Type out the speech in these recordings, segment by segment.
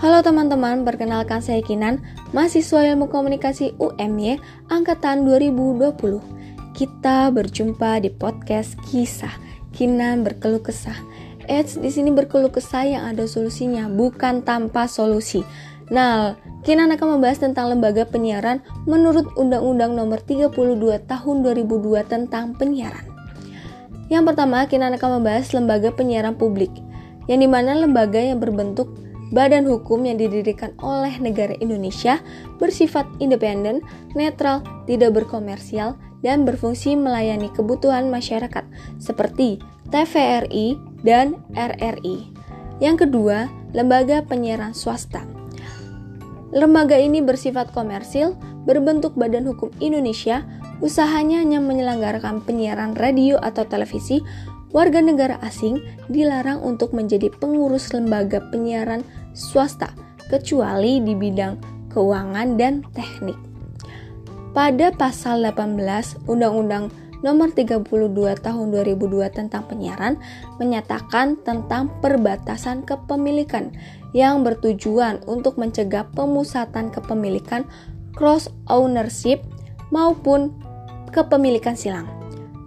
Halo teman-teman, perkenalkan saya Kinan, mahasiswa Ilmu Komunikasi UMY angkatan 2020. Kita berjumpa di podcast Kisah Kinan berkeluh kesah. Eits, di sini berkeluh kesah yang ada solusinya, bukan tanpa solusi. Nah, Kinan akan membahas tentang lembaga penyiaran menurut Undang-Undang Nomor 32 Tahun 2002 tentang penyiaran. Yang pertama, Kinan akan membahas lembaga penyiaran publik, yang di mana lembaga yang berbentuk badan hukum yang didirikan oleh negara Indonesia bersifat independen, netral, tidak berkomersial, dan berfungsi melayani kebutuhan masyarakat seperti TVRI dan RRI. Yang kedua, lembaga penyiaran swasta. Lembaga ini bersifat komersil, berbentuk badan hukum Indonesia, usahanya hanya menyelenggarakan penyiaran radio atau televisi warga negara asing dilarang untuk menjadi pengurus lembaga penyiaran swasta, kecuali di bidang keuangan dan teknik. Pada pasal 18 Undang-Undang Nomor 32 Tahun 2002 tentang penyiaran menyatakan tentang perbatasan kepemilikan yang bertujuan untuk mencegah pemusatan kepemilikan cross ownership maupun kepemilikan silang.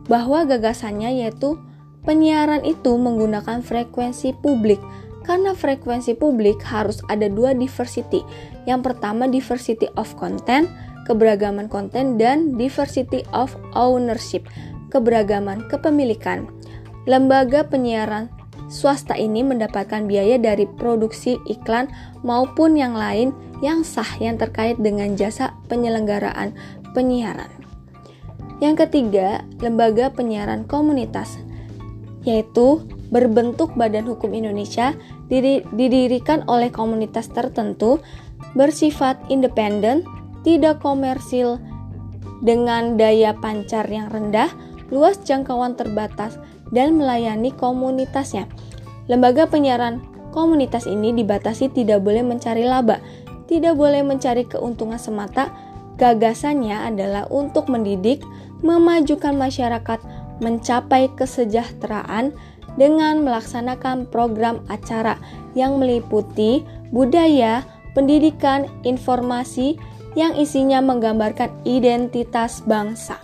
Bahwa gagasannya yaitu Penyiaran itu menggunakan frekuensi publik karena frekuensi publik harus ada dua diversity. Yang pertama diversity of content, keberagaman konten dan diversity of ownership, keberagaman kepemilikan. Lembaga penyiaran swasta ini mendapatkan biaya dari produksi iklan maupun yang lain yang sah yang terkait dengan jasa penyelenggaraan penyiaran. Yang ketiga, lembaga penyiaran komunitas yaitu berbentuk Badan Hukum Indonesia didirikan oleh komunitas tertentu, bersifat independen, tidak komersil, dengan daya pancar yang rendah, luas jangkauan terbatas, dan melayani komunitasnya. Lembaga penyiaran komunitas ini dibatasi tidak boleh mencari laba, tidak boleh mencari keuntungan semata. Gagasannya adalah untuk mendidik, memajukan masyarakat, mencapai kesejahteraan dengan melaksanakan program acara yang meliputi budaya, pendidikan, informasi yang isinya menggambarkan identitas bangsa.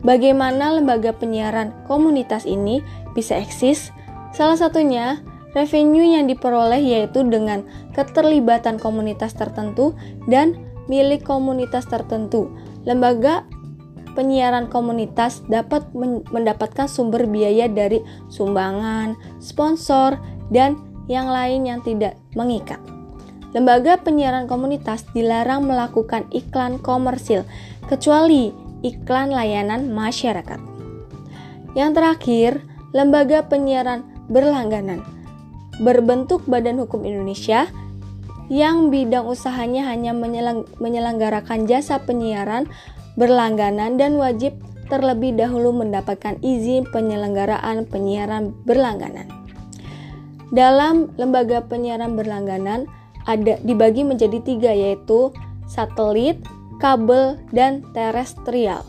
Bagaimana lembaga penyiaran komunitas ini bisa eksis? Salah satunya revenue yang diperoleh yaitu dengan keterlibatan komunitas tertentu dan milik komunitas tertentu. Lembaga penyiaran komunitas dapat mendapatkan sumber biaya dari sumbangan, sponsor, dan yang lain yang tidak mengikat. Lembaga penyiaran komunitas dilarang melakukan iklan komersil, kecuali iklan layanan masyarakat. Yang terakhir, lembaga penyiaran berlangganan berbentuk Badan Hukum Indonesia yang bidang usahanya hanya menyelenggarakan jasa penyiaran berlangganan dan wajib terlebih dahulu mendapatkan izin penyelenggaraan penyiaran berlangganan. Dalam lembaga penyiaran berlangganan ada dibagi menjadi tiga yaitu satelit, kabel, dan terestrial.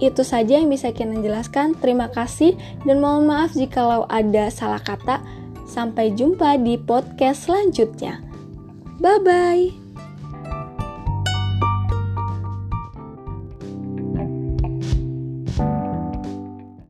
Itu saja yang bisa kita jelaskan. Terima kasih dan mohon maaf jikalau ada salah kata. Sampai jumpa di podcast selanjutnya. Bye bye.